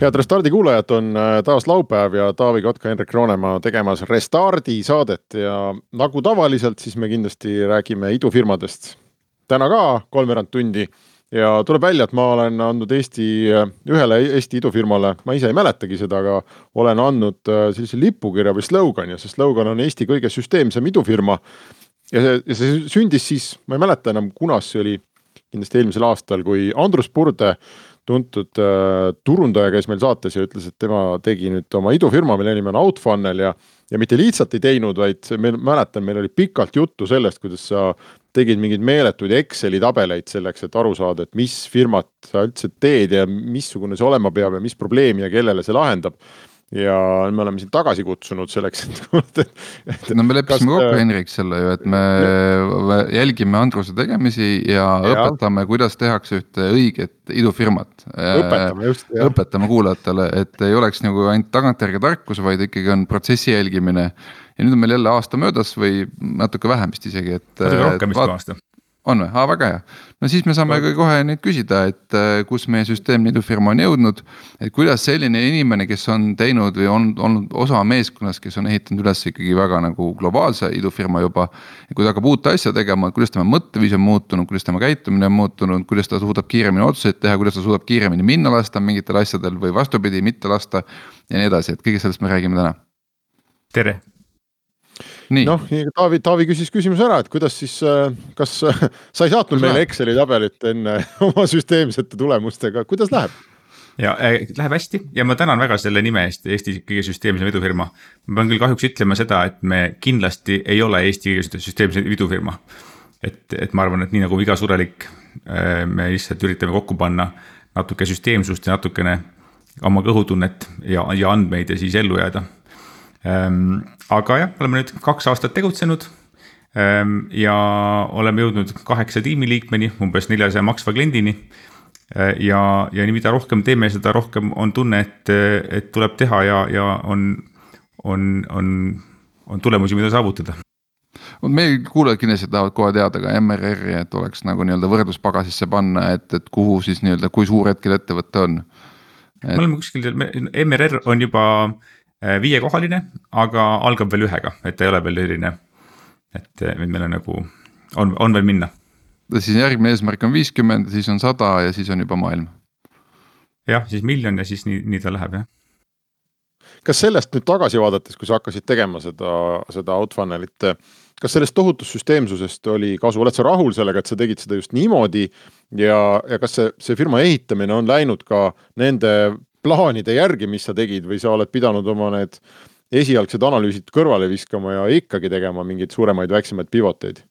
Head Restardi kuulajad, on äh, taas laupäev ja Taavi Kotka, Hendrik Roonemaa tegemas Restardi saadet ja nagu tavaliselt, siis me kindlasti räägime idufirmadest. täna ka kolmveerand tundi ja tuleb välja, et ma olen andnud Eesti, äh, ühele Eesti idufirmale, ma ise ei mäletagi seda, aga olen andnud äh, sellise lipukirja või slogani ja see slogan on Eesti kõige süsteemsem idufirma. ja see, ja see sündis siis, ma ei mäleta enam, kunas see oli, kindlasti eelmisel aastal, kui Andrus Purde tuntud äh, turundaja käis meil saates ja ütles, et tema tegi nüüd oma idufirma, mille nimi on Outfunnel ja ja mitte lihtsalt ei teinud, vaid meil, mäletan, meil oli pikalt juttu sellest, kuidas sa tegid mingeid meeletuid Exceli tabeleid selleks, et aru saada, et mis firmat sa üldse teed ja missugune see olema peab ja mis probleemi ja kellele see lahendab ja me oleme sind tagasi kutsunud selleks, et, et. no me leppisime kokku, äh, Henrik, selle ju, et me jälgime Andruse tegemisi ja, ja õpetame, kuidas tehakse ühte õiget idufirmat. õpetame just. õpetame kuulajatele, et ei oleks nagu ainult tagantjärgi tarkus, vaid ikkagi on protsessi jälgimine. ja nüüd on meil jälle aasta möödas või natuke vähem vist isegi, et. natuke rohkem vist kui aasta on või, aa väga hea. no siis me saame ka kohe nüüd küsida, et äh, kus meie süsteem idufirma on jõudnud. et kuidas selline inimene, kes on teinud või on olnud osa meeskonnast, kes on ehitanud üles ikkagi väga nagu globaalse idufirma juba. kui ta hakkab uut asja tegema, kuidas tema mõtteviis on muutunud, kuidas tema käitumine on muutunud, kuidas ta suudab kiiremini otsuseid teha, kuidas ta suudab kiiremini minna lasta mingitel asjadel või vastupidi, mitte lasta. ja nii edasi, et kõigest sellest me räägime täna. tere noh, Taavi, Taavi küsis küsimuse ära, et kuidas siis, äh, kas sa ei saatnud meile Exceli tabelit enne oma süsteemsete tulemustega, kuidas läheb? ja äh, läheb hästi ja ma tänan väga selle nime eest, Eesti kõige süsteemsem idufirma. ma pean küll kahjuks ütlema seda, et me kindlasti ei ole Eesti kõige süsteemsem idufirma. et, et ma arvan, et nii nagu iga surelik, äh, me lihtsalt üritame kokku panna natuke süsteemsust ja natukene oma kõhutunnet ja, ja andmeid ja siis ellu jääda aga jah, oleme nüüd kaks aastat tegutsenud ehm, ja oleme jõudnud kaheksa tiimiliikmeni, umbes neljasaja maksva kliendini. Ehm, ja, ja nii, mida rohkem teeme, seda rohkem on tunne, et, et tuleb teha ja, ja on, on, on, on tulemusi, mida saavutada meil kuulajad kindlasti tahavad kohe teada ka MRR-i, et oleks nagu nii-öelda võrdluspagasisse panna, et, et kuhu siis nii-öelda, kui suur hetkel ettevõte on et.... me oleme kuskil, MRR on juba Äh, viiekohaline, aga algab veel ühega, et ta ei ole veel selline, et meil on nagu, on, on veel minna. siis järgmine eesmärk on viiskümmend, siis on sada ja siis on juba maailm. jah, siis miljon ja siis nii, nii ta läheb jah. kas sellest nüüd tagasi vaadates, kui sa hakkasid tegema seda, seda outfunnelit, kas sellest tohutust süsteemsusest oli kasu, oled sa rahul sellega, et sa tegid seda just niimoodi ja, ja kas see, see firma ehitamine on läinud ka nende plaanide järgi, mis sa tegid või sa oled pidanud oma need esialgsed analüüsid kõrvale viskama ja ikkagi tegema mingeid suuremaid, väiksemaid pivoteid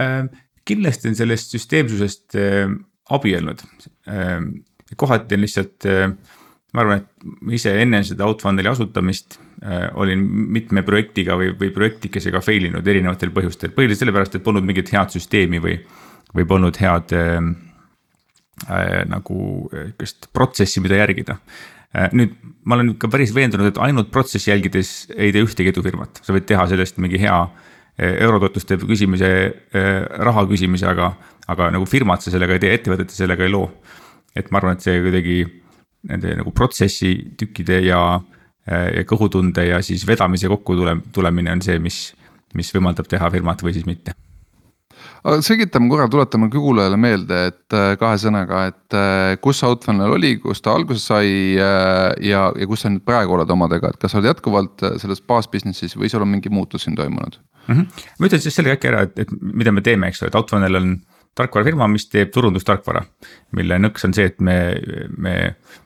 äh,? kindlasti on sellest süsteemsusest äh, abi olnud äh,. kohati on lihtsalt äh,, ma arvan, et ise enne seda Outfundeli asutamist äh, olin mitme projektiga või, või projektikesega fail inud erinevatel põhjustel, põhiliselt sellepärast, et polnud mingit head süsteemi või, või polnud head äh, nagu sihukest protsessi, mida järgida äh,. nüüd ma olen ka päris veendunud, et ainult protsessi jälgides ei tee ühtegi edufirmat, sa võid teha sellest mingi hea äh, eurotoetuste küsimise äh,, raha küsimise, aga, aga nagu firmat sa sellega ei tee, ettevõtet sa sellega ei loo. et ma arvan, et see kuidagi nende nagu protsessi tükkide ja, äh, ja kõhutunde ja siis vedamise kokku tule, tulemine on see, mis, mis võimaldab teha firmat või siis mitte aga selgitame korra, tuletame kuulajale meelde, et äh, kahe sõnaga, et äh, kus Outfunnel oli, kus ta alguse sai äh, ja, ja kus sa nüüd praegu oled omadega, et kas sa oled jätkuvalt selles baas-business'is või seal on mingi muutus siin toimunud mm? -hmm. ma ütlen siis selle äkki ära, et, et mida me teeme, eks ole, et Outfunnel on tarkvarafirma, mis teeb turundustarkvara. mille nõks on see, et me, me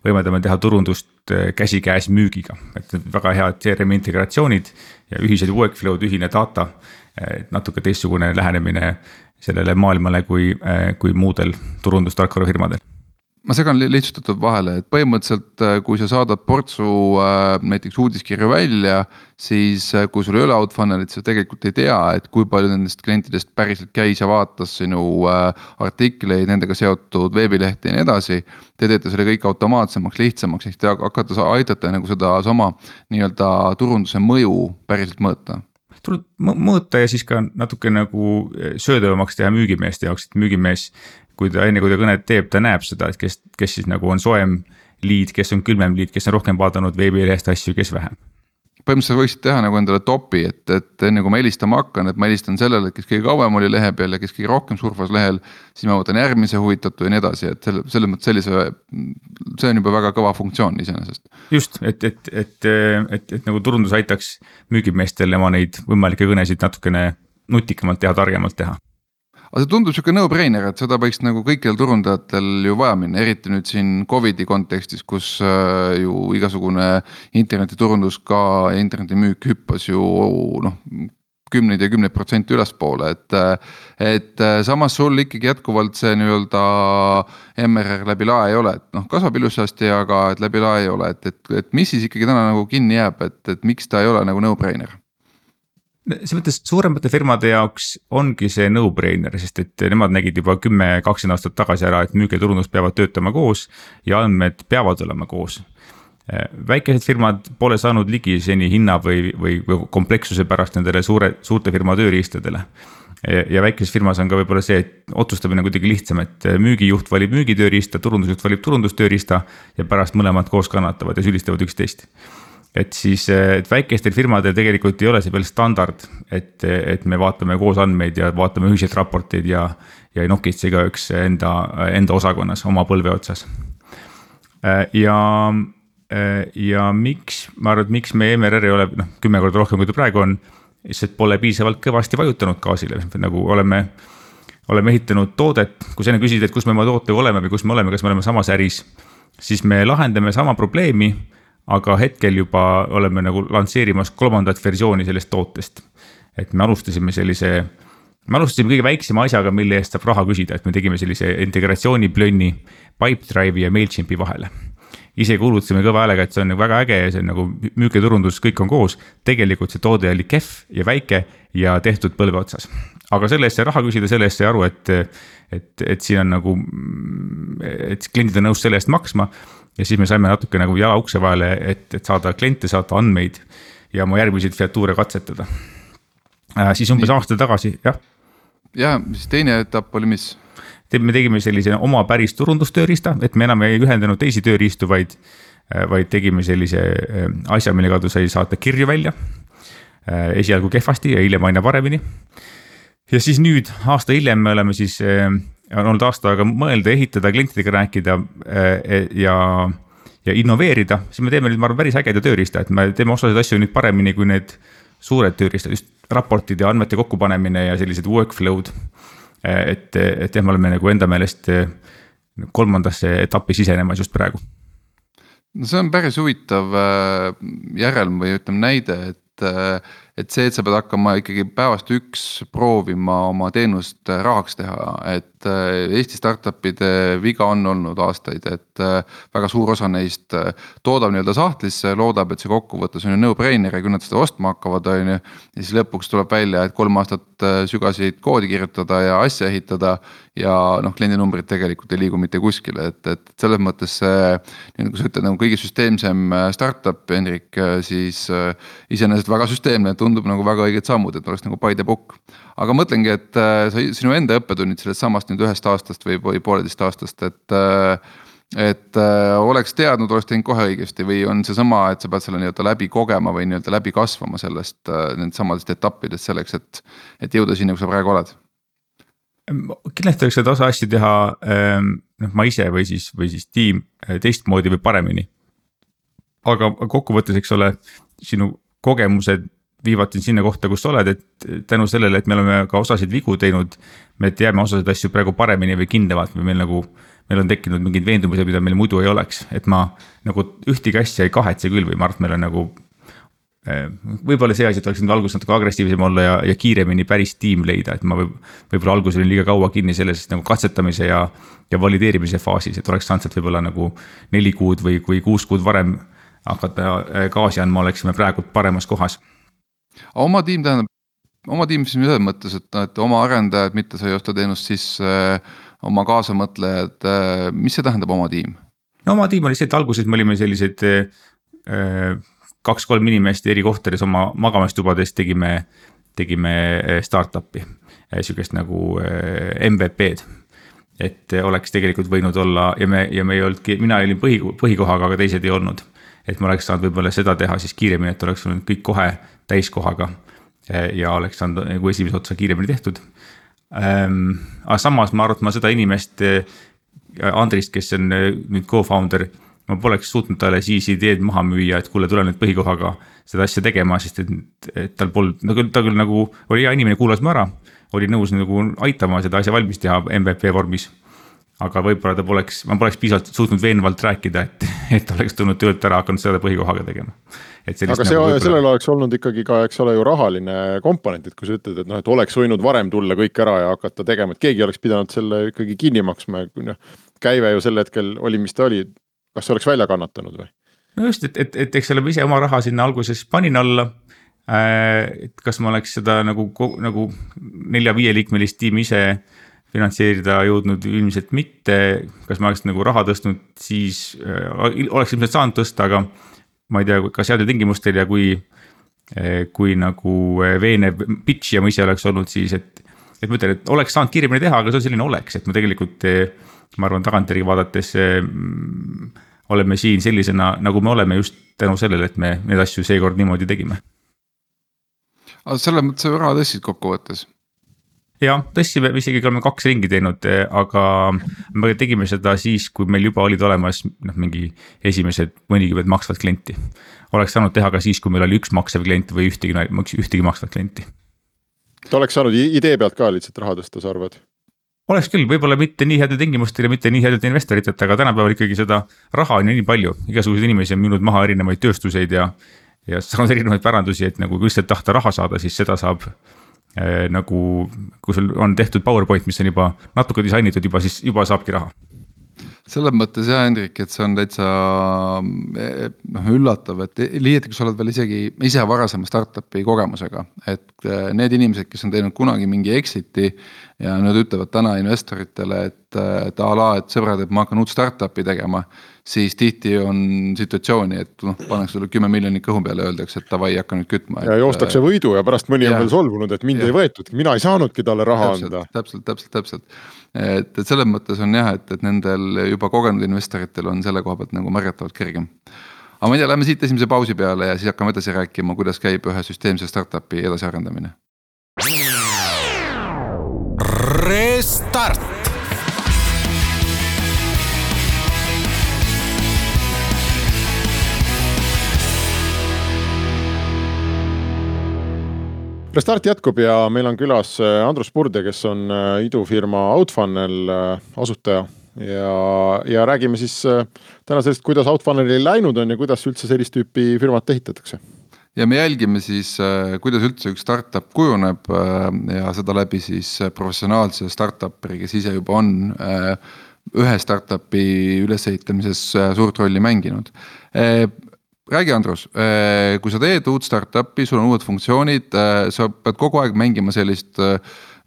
võimaldame teha turundust käsikäes müügiga, et väga head CRM integratsioonid ja ühised workflow'd, ühine data. Natuke teistsugune lähenemine sellele maailmale kui, kui muudel turundustarkvarafirmadel ma segan lihtsustatult vahele, et põhimõtteliselt äh, kui sa saadad portsu äh, näiteks uudiskirju välja, siis äh, kui sul ei ole outfunnelit, sa tegelikult ei tea, et kui palju nendest klientidest päriselt käis ja vaatas sinu artikleid, nendega seotud veebilehti ja nii edasi. Te teete selle kõik automaatsemaks, lihtsamaks, ehk te hakkate, aitate nagu sedasama nii-öelda turunduse mõju päriselt mõõta tuleb mõõta ja siis ka natuke nagu söödavamaks teha müügimeeste jaoks, et müügimees kui ta enne, kui ta kõnet teeb, ta näeb seda, et kes, kes siis nagu on soojem liid, kes on külmem liid, kes on rohkem vaadanud veebilehest asju, kes vähem põhimõtteliselt võiksid teha nagu endale topi, et, et enne kui ma helistama hakkan, et ma helistan sellele, kes kõige kauem oli lehe peal ja kes kõige rohkem surfas lehel. siis ma võtan järgmise huvitatu ja nii edasi, et selle, selles mõttes sellise, see on juba väga kõva funktsioon iseenesest. just, et, et, et, et, et, et nagu turundus aitaks müügimeestel oma neid võimalikke kõnesid natukene nutikamalt teha, targemalt teha aga see tundub sihuke no-brainer, et seda võiks nagu kõikidel turundajatel ju vaja minna, eriti nüüd siin Covidi kontekstis, kus äh, ju igasugune internetiturundus ka, internetimüük hüppas ju noh kümneid ja kümneid protsente ülespoole, et. et samas sul ikkagi jätkuvalt see nii-öelda MRR läbi lae ei ole, et noh, kasvab ilusasti, aga et läbi lae ei ole, et, et, et mis siis ikkagi täna nagu kinni jääb, et, et miks ta ei ole nagu no-brainer selles mõttes suuremate firmade jaoks ongi see no-brainer, sest et nemad nägid juba kümme, kakskümmend aastat tagasi ära, et müük ja turundus peavad töötama koos ja andmed peavad olema koos. väikesed firmad pole saanud ligi seni hinna või, või, või komplekssuse pärast nendele suure, suurte firma tööriistadele ja väikeses firmas on ka võib-olla see, et otsustamine on kuidagi lihtsam, et müügijuht valib müügitööriista, turundusjuht valib turundustööriista ja pärast mõlemad koos kannatavad ja süüdistavad üksteist et siis, et väikestel firmadel tegelikult ei ole see veel standard, et, et me vaatame koos andmeid ja vaatame ühiseid raporteid ja, ja ei nokitse igaüks enda, enda osakonnas oma põlve otsas. ja, ja miks, ma arvan, et miks meie MRR ei ole noh, kümme korda rohkem, kui ta praegu on, lihtsalt pole piisavalt kõvasti vajutanud gaasile, nagu oleme oleme ehitanud toodet, kui sa enne küsisid, et kus me oma tootega oleme või kus me oleme, kas me oleme samas äris, siis me lahendame sama probleemi aga hetkel juba oleme nagu lansseerimas kolmandat versiooni sellest tootest. et me alustasime sellise, me alustasime kõige väiksema asjaga, mille eest saab raha küsida, et me tegime sellise integratsiooniplönni Pipedrive'i ja MailChimpi vahele ise kuulutasime kõva häälega, et see on nagu väga äge ja see on nagu müük ja turundus, kõik on koos. tegelikult see toode oli kehv ja väike ja tehtud põlve otsas. aga selle eest sai raha küsida, selle eest sai aru, et, et, et siin on nagu, et kliendid on nõus selle eest maksma ja siis me saime natuke nagu jala ukse vahele, et, et saada kliente, saada andmeid ja oma järgmiseid featuure katsetada äh,. siis umbes Nii. aasta tagasi, jah. ja siis teine etapp oli mis? me tegime sellise oma päris turundustööriista, et me enam ei ühendanud teisi tööriistu, vaid, äh, vaid tegime sellise äh, asja, mille kaudu sai saata kirju välja. Äh, esialgu kehvasti ja hiljem aina paremini. ja siis nüüd aasta hiljem me oleme siis on olnud aasta aega mõelda, ehitada, klientidega rääkida e, ja, ja innoveerida, siis me teeme nüüd, ma arvan, päris ägeda tööriista, et me teeme osasid asju nüüd paremini kui need suured tööriistad, just raportid ja andmete kokkupanemine ja sellised workflow'd. E, et, et jah, me oleme nagu enda meelest kolmandasse etappi sisenemas just praegu. no see on päris huvitav järelm või ütleme näide, et et see, et sa pead hakkama ikkagi päevast üks proovima oma teenust rahaks teha, et äh, Eesti startup'ide viga on olnud aastaid, et äh, väga suur osa neist äh, toodab nii-öelda sahtlisse, loodab, et see kokkuvõttes on ju no-brainer ja küll nad seda ostma hakkavad, on ju. ja siis lõpuks tuleb välja, et kolm aastat sügasid koodi kirjutada ja asja ehitada ja noh, kliendinumbrid tegelikult ei liigu mitte kuskile, et, et selles mõttes see. nii nagu sa ütled, nagu kõige süsteemsem startup, Hendrik, siis iseenesest väga süsteemne, et tundub nagu väga õiged sammud, et oleks nagu by the book. Aga mõtlengi, et äh, sa, sinu enda õppetunnid sellest samast nüüd ühest aastast või, või pooleteist aastast, et äh, et äh, oleks teadnud, oleks teinud kohe õigesti või on seesama, et sa pead selle nii-öelda läbi kogema või nii-öelda läbi kasvama sellest äh,, nendest etappidest selleks, et, et jõuda sinna, kus sa praegu oled? kindlasti oleks seda osa asju teha ähm, noh, ma ise või siis, või siis tiim äh, teistmoodi või paremini. aga kokkuvõttes, eks ole, sinu kogemused viivad sind sinna kohta, kus sa oled, et tänu sellele, et me oleme ka osasid vigu teinud. me teame osasid asju praegu paremini või kindlamalt või meil nagu, meil on tekkinud mingid veendumused, mida meil muidu ei oleks, et ma nagu ühtegi asja ei kahetse küll või ma arvan, et meil on nagu võib-olla see asi, et oleks nüüd alguses natuke agressiivsem olla ja, ja kiiremini päris tiim leida, et ma võib, võib-olla alguses olin liiga kaua kinni selles nagu katsetamise ja. ja valideerimise faasis, et oleks saanud sealt võib-olla nagu neli kuud või, või kuus kuud varem hakata gaasi andma, oleksime praegu paremas kohas. Oma tiim tähendab, oma tiim siis selles mõttes, et noh, et oma arendajad, mitte sa ei osta teenust sisse äh, oma kaasamõtlejad, äh, mis see tähendab, oma tiim? no oma tiim oli see, et alguses me olime sellised äh, kaks-kolm inimest eri kohtades oma magamistubades tegime, tegime startup'i, sihukest nagu MVP-d et oleks tegelikult võinud olla ja me, ja me ei olnudki, mina olin põhi, põhikohaga, aga teised ei olnud. et ma oleks saanud võib-olla seda teha siis kiiremini, et oleks olnud kõik kohe täiskohaga. ja oleks saanud nagu esimese otsa kiiremini tehtud ähm,. aga samas ma arvan, et ma seda inimest, äh, Andrist, kes on äh, nüüd co-founder, ma poleks suutnud talle siis ideed maha müüa, et kuule, tule nüüd põhikohaga seda asja tegema, sest et, et tal polnud, no küll ta küll nagu oli hea inimene, kuulas mu ära. oli nõus nagu aitama seda asja valmis teha MVP vormis. aga võib-olla ta poleks, ma poleks piisavalt suutnud veenvalt rääkida, et, et oleks tulnud töölt ära hakanud seda põhikohaga tegema aga see nagu, sellel oleks olnud ikkagi ka, eks ole ju rahaline komponent, et kui sa ütled, et noh, et oleks võinud varem tulla kõik ära ja hakata tegema, et keegi oleks pidanud selle ikkagi kinni maksma ja noh. käive ju sel hetkel oli, mis ta oli, kas see oleks välja kannatanud või? no just, et, et, et eks ole, ma ise oma raha sinna alguses panin alla äh,. et kas ma oleks seda nagu, nagu nelja-viieliikmelist tiimi ise finantseerida jõudnud, ilmselt mitte. kas ma oleks nagu raha tõstnud, siis äh, oleks ilmselt saanud tõsta, aga ma ei tea, kas headel tingimustel ja kui, eh, kui nagu eh, veenev pitch ja ma ise oleks olnud siis, et. et ma ütlen, et oleks saanud kiiremini teha, aga see on selline oleks, et ma tegelikult, ma arvan, tagantjärgi vaadates oleme siin sellisena, nagu me oleme just tänu sellele, et me neid asju seekord niimoodi tegime. aga selles mõttes sa raha tõstsid kokkuvõttes jah, tõstsime, isegi oleme kaks ringi teinud, aga me tegime seda siis, kui meil juba olid olemas noh, mingi esimesed mõnikümmend maksvat klienti. oleks saanud teha ka siis, kui meil oli üks maksev klient või ühtegi, ühtegi maksvat klienti. oleks saanud idee pealt ka lihtsalt raha tõsta, sa arvad? oleks küll, võib-olla mitte nii headel tingimustel ja mitte nii headelt investoritelt, aga tänapäeval ikkagi seda raha on ju nii palju, igasuguseid inimesi on müünud maha erinevaid tööstuseid ja. ja saanud erinevaid pärandusi, et nagu kui lihtsalt tahta raha saada, siis seda saab nagu, kui sul on tehtud PowerPoint, mis on juba natuke disainitud juba, siis juba saabki raha selles mõttes jah, Hendrik, et see on täitsa eh, noh, üllatav, et liiati, kui sa oled veel isegi ise varasema startup'i kogemusega, et eh, need inimesed, kes on teinud kunagi mingi exit'i. ja nad ütlevad täna investoritele, et, et a la, et sõbrad, et ma hakkan uut startup'i tegema siis tihti on situatsiooni, et noh, pannakse sulle kümme miljonit kõhu peale ja öeldakse, et davai, hakka nüüd kütma. ja joostakse võidu ja pärast mõni ja, on veel solvunud, et mind ja, ei võetud, mina ei saanudki talle raha täpselt, anda. täpselt, täpselt, täpselt. et, et selles mõttes on jah, et, et nendel juba kogenud investoritel on selle koha pealt nagu märgatavalt kergem. aga ma ei tea, lähme siit esimese pausi peale ja siis hakkame edasi rääkima, kuidas käib ühe süsteemse startup'i edasiarendamine. Restart Restart jätkub ja meil on külas äh, Andrus Purde, kes on äh, idufirma Outfunnel äh, asutaja ja, ja räägime siis täna sellest, kuidas Outfunnelil läinud on ja kuidas üldse sellist tüüpi firmat ehitatakse. ja me jälgime siis, kuidas üldse üks startup kujuneb ja seda läbi siis professionaalse startup'i, kes ise juba on ühe startup'i ülesehitamises suurt rolli mänginud räägi, Andrus, äh, kui sa teed uut startup'i, sul on uued funktsioonid, äh, sa pead kogu aeg mängima sellist äh,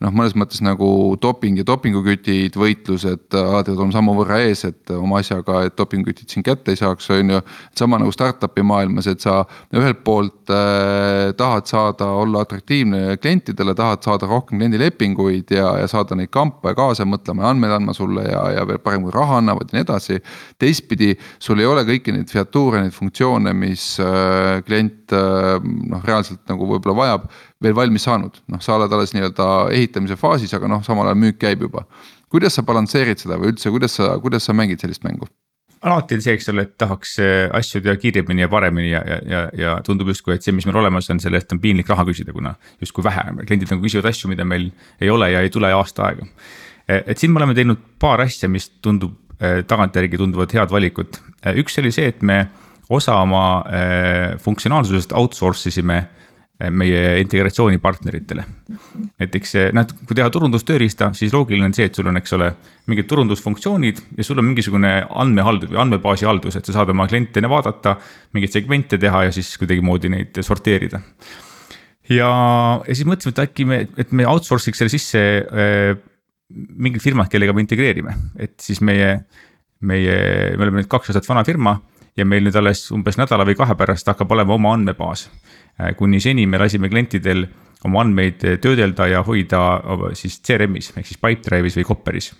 noh, mõnes mõttes nagu doping ja dopingukütid, võitlused, alati pead olema samavõrra ees, et oma asjaga, et dopingukütid sind kätte ei saaks, on ju. sama nagu startup'i maailmas, et sa ühelt poolt äh, tahad saada, olla atraktiivne klientidele, tahad saada rohkem kliendilepinguid ja, ja saada neid kampa ja kaasa mõtlema ja andmeid andma sulle ja, ja veel parem, kui raha annavad ja nii edasi. teistpidi, sul ei ole kõiki neid featuure, neid funktsioone, mis äh, klient äh, noh, reaalselt nagu võib-olla vajab veel valmis saanud, noh, sa oled alles nii-öelda ehitamise faasis, aga noh, samal ajal müük käib juba. kuidas sa balansseerid seda või üldse, kuidas sa, kuidas sa mängid sellist mängu? alati on see, eks ole, et tahaks äh, asju teha kiiremini ja paremini ja, ja, ja, ja tundub justkui, et see, mis meil olemas on, selle eest on piinlik raha küsida, kuna justkui vähe, kliendid nagu küsivad asju, mida meil ei ole ja ei tule aasta aega. E, et siin me oleme teinud paar asja, mis tundub, e, tagantjärgi tunduvad head valikud. Üks oli see, et me osa oma funktsionaalsusest outsource isime meie integratsioonipartneritele. näiteks noh, kui teha turundustööriista, siis loogiline on see, et sul on, eks ole, mingid turundusfunktsioonid ja sul on mingisugune andmehaldus või andmebaasi haldus, et sa saad oma kliente vaadata, mingeid segmente teha ja siis kuidagimoodi neid sorteerida. ja, ja siis mõtlesime, et äkki me, et me outsource'iks selle sisse äh, mingid firmad, kellega me integreerime, et siis meie, meie, me oleme nüüd kaks aastat vana firma ja meil nüüd alles umbes nädala või kahe pärast hakkab olema oma andmebaas kuni seni me lasime klientidel oma andmeid äh, töödelda ja hoida äh, siis CRM-is ehk siis Pipedrive'is või Copperis.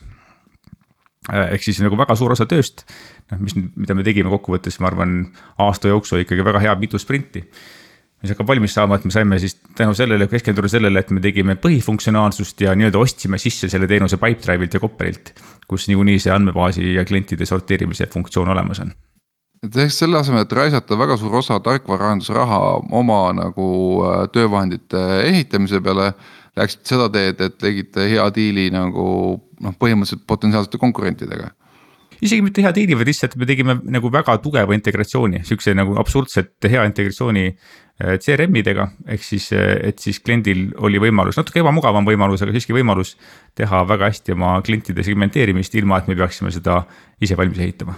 ehk siis nagu väga suur osa tööst, noh, mis, mida me tegime kokkuvõttes, ma arvan, aasta jooksul ikkagi väga hea mitu sprinti mis hakkab valmis saama, et me saime siis tänu sellele keskenduda sellele, et me tegime põhifunktsionaalsust ja nii-öelda ostsime sisse selle teenuse Pipedrive'ilt ja Copperilt. kus niikuinii see andmebaasi ja klientide sorteerimise funktsioon olemas on et ehk selle asemel, et raisata väga suur osa tarkvaraarendusraha oma nagu äh, töövahendite ehitamise peale. Läksite seda teed, et tegite hea diili nagu noh, põhimõtteliselt potentsiaalsete konkurentidega isegi mitte hea diili, vaid lihtsalt me tegime nagu väga tugeva integratsiooni, sihukese nagu absurdselt hea integratsiooni äh, CRM idega. ehk siis, äh, et siis kliendil oli võimalus, natuke ebamugavam võimalus, aga siiski võimalus teha väga hästi oma klientide segmenteerimist, ilma et me peaksime seda ise valmis ehitama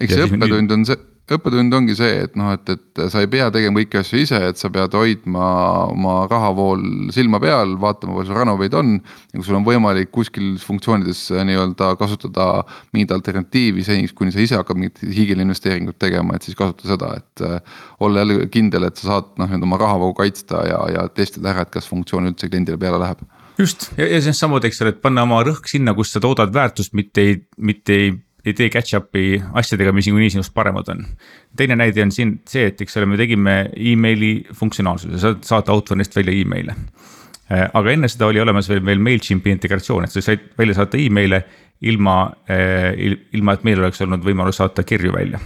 eks see õppetund on see, õppetund ongi see, et noh, et, et sa ei pea tegema kõiki asju ise, et sa pead hoidma oma rahavool silma peal, vaatama, palju sul ranoveid on. ja kui sul on võimalik kuskil funktsioonides nii-öelda kasutada mingit alternatiivi seniks, kuni sa ise hakkad mingit hiigelinvesteeringut tegema, et siis kasuta seda, et äh,. olla jälle kindel, et sa saad noh, nii-öelda oma rahavoogu kaitsta ja, ja testida ära, et kas funktsioon üldse kliendile peale läheb just ja, ja on samamoodi, eks ole, et panna oma rõhk sinna, kus sa toodad väärtust, mitte ei, mitte ei ei tee catch-up'i asjadega, mis niikuinii sinust paremad on. teine näide on siin see, et eks ole, me tegime emaili funktsionaalsuse, saad saata Outrunnist välja email'e. Äh, aga enne seda oli olemas veel, veel MailChimpi integratsioon, et sa said välja saata email'e ilma, äh, ilma, et meil oleks olnud võimalus saata kirju välja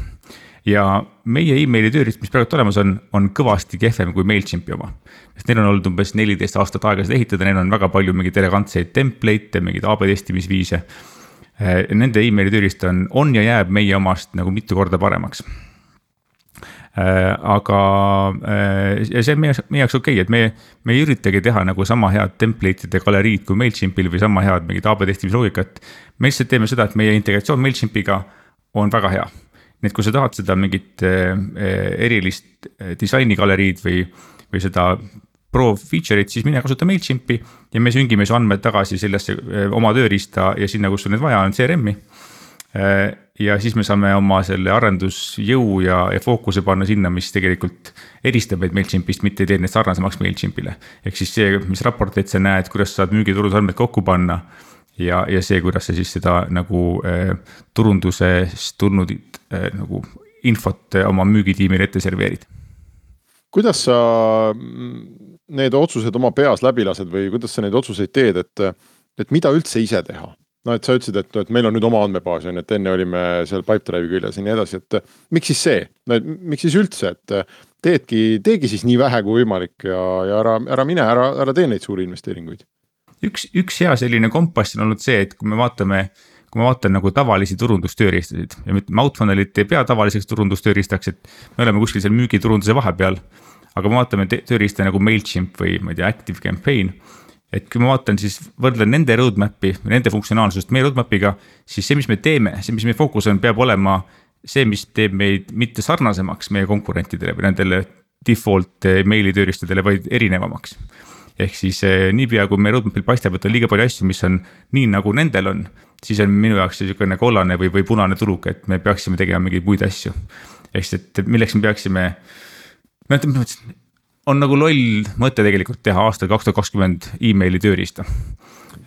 ja meie emaili tööriist, mis praegu olemas on, on kõvasti kehvem kui MailChimpi oma. sest neil on olnud umbes neliteist aastat aega seda ehitada, neil on väga palju mingeid elegantseid template'e, mingeid AB testimisviise nende emaili tööriist on, on ja jääb meie omast nagu mitu korda paremaks eh, aga eh, ja see on meie, meie jaoks okei okay,, et me, me ei üritagi teha nagu sama head template'ide galeriid kui MailChimpil või sama head mingit AB testimise loogikat. me lihtsalt teeme seda, et meie integratsioon MailChimpiga on väga hea. nii et kui sa tahad seda mingit erilist disainigaleriid või, või seda Pro feature'it, siis mine kasuta MailChimpi ja me süngime su andmed tagasi sellesse eh, oma tööriista ja sinna, kus sul neid vaja on, CRM-i. Eh, ja siis me saame oma selle arendusjõu ja, ja fookuse panna sinna, mis tegelikult eristab meid MailChimpist, mitte ei tee neid sarnasemaks MailChimpile. ehk siis see, mis raporteid sa näed, kuidas sa saad müügiturundusandmed kokku panna ja, ja see, kuidas sa siis seda nagu eh, turundusest tulnud eh, nagu infot oma müügitiimile ette serveerid. kuidas sa need otsused oma peas läbi lased või kuidas sa neid otsuseid teed, et, et mida üldse ise teha? no et sa ütlesid, et, et meil on nüüd oma andmebaas on ju, et enne olime seal Pipedrive'i küljes ja nii edasi, et miks siis see, no et miks siis üldse, et teedki, teegi siis nii vähe kui võimalik ja, ja ära, ära mine, ära, ära tee neid suuri investeeringuid. üks, üks hea selline kompass on olnud see, et kui me vaatame kui ma vaatan nagu tavalisi turundustööriistasid ja ütleme, Outfunnelit ei pea tavaliseks turundustööriistaks, et me oleme kuskil seal müügiturunduse vahepeal aga kui me vaatame tööriista nagu MailChimp või ma ei tea, Active Campaign. et kui ma vaatan, siis võrdlen nende roadmap'i, nende funktsionaalsust meie roadmap'iga, siis see, mis me teeme, see, mis meie fookus on, peab olema see, mis teeb meid mitte sarnasemaks meie konkurentidele või nendele default eh, meili tööriistadele, vaid erinevamaks. ehk siis eh, niipea, kui meie roadmap'il paistab, et on liiga palju asju, mis on nii, nagu nendel on, siis on minu jaoks niisugune kollane või, või punane tuluk, et me peaksime tegema mingeid muid asju. ehk siis, et milleks me peaksime on nagu loll mõte tegelikult teha aastal kaks tuhat kakskümmend emaili tööriista.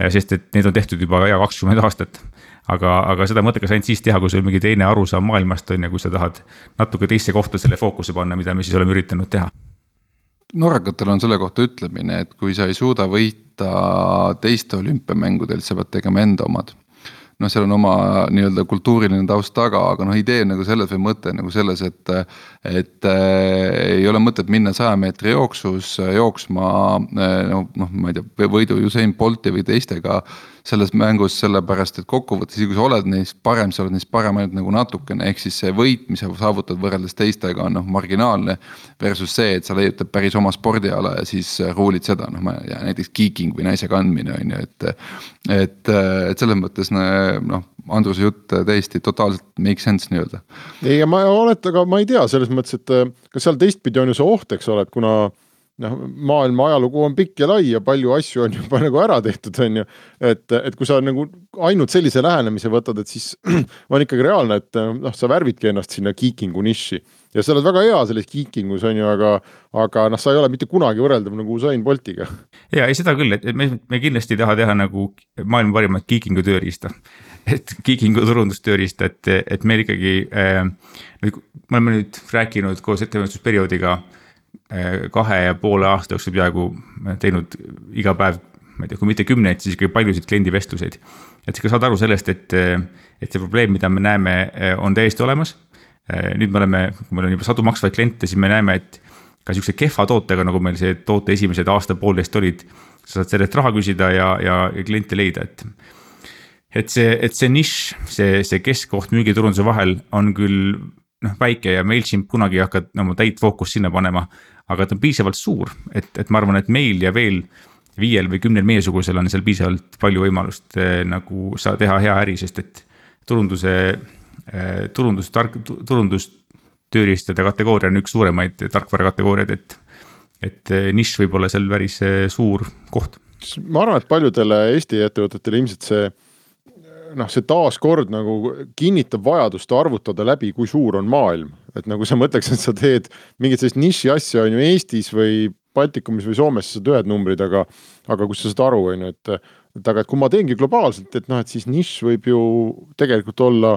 sest et need on tehtud juba hea kakskümmend aastat. aga, aga seda mõttekas ainult siis teha, kui sul mingi teine arusaam maailmast on ja kui sa tahad natuke teisse kohta selle fookuse panna, mida me siis oleme üritanud teha norrakatel on selle kohta ütlemine, et kui sa ei suuda võita teiste olümpiamängudel, sa pead tegema enda omad noh, seal on oma nii-öelda kultuuriline taust taga, aga noh, idee nagu selles või mõte nagu selles, et. et äh, ei ole mõtet minna saja meetri jooksus jooksma noh, noh, ma ei tea, võidu Usain Bolti või teistega. Selles mängus, sellepärast et kokkuvõttes, kui sa oled neist parem, sa oled neist parem ainult nagu natukene, ehk siis see võit, mis sa saavutad võrreldes teistega on noh, marginaalne. Versus see, et sa leiutad päris oma spordiala ja siis ruulid seda, noh ma ei tea, näiteks geeking või naise kandmine on ju, et. et, et selles mõttes noh, Andruse jutt täiesti totaalselt make sense nii-öelda. ei, ja ma olet-, aga ma ei tea selles mõttes, et kas seal teistpidi on ju see oht, eks ole, et kuna noh, maailma ajalugu on pikk ja lai ja palju asju on juba nagu ära tehtud, on ju. et, et kui sa nagu ainult sellise lähenemise võtad, et siis on ikkagi reaalne, et noh, sa värvidki ennast sinna geeking'u nišši. ja sa oled väga hea selles geeking us on ju, aga, aga noh, sa ei ole mitte kunagi võrreldav nagu Usain Boltiga. ja ei, seda küll, et me, me kindlasti ei taha teha nagu maailma parimat geeking'u tööriista et geeking'u turundustööriista, et, et meil ikkagi äh,. me oleme nüüd rääkinud koos ettevalmistusperioodiga Äh, kahe ja poole aasta jooksul peaaegu teinud iga päev, ma ei tea, kui mitte kümneid, siis ikkagi paljusid kliendivestluseid. et sa saad aru sellest, et, et see probleem, mida me näeme, on täiesti olemas. Nüüd me oleme, kui meil on juba sadu maksvaid kliente, siis me näeme, et ka sihukese kehva tootega, nagu meil see toote esimesed aasta-poolteist olid. sa saad selle eest raha küsida ja, ja, ja kliente leida, et. et see, et see nišš, see, see keskkoht müügiturunduse vahel on küll noh väike ja MailChimp kunagi ei hakka oma täit fookust sinna panema aga ta on piisavalt suur, et, et ma arvan, et meil ja veel viiel või kümnel meiesugusel on seal piisavalt palju võimalust eh, nagu sa teha hea äri, sest et turunduse eh,, turundus, tark, turundustööriistade kategooria on üks suuremaid tarkvara kategooriaid, et. et eh, nišš võib olla seal päris eh, suur koht. ma arvan, et paljudele Eesti ettevõtetele ilmselt see noh, see taaskord nagu kinnitab vajadust arvutada läbi, kui suur on maailm. et nagu sa mõtleks, et sa teed mingit sellist niši asja on ju Eestis või Baltikumis või Soomes, sa saad ühed numbrid, aga, aga kus sa saad aru, on ju, et, et aga et kui ma teengi globaalselt, et noh, et siis nišš võib ju tegelikult olla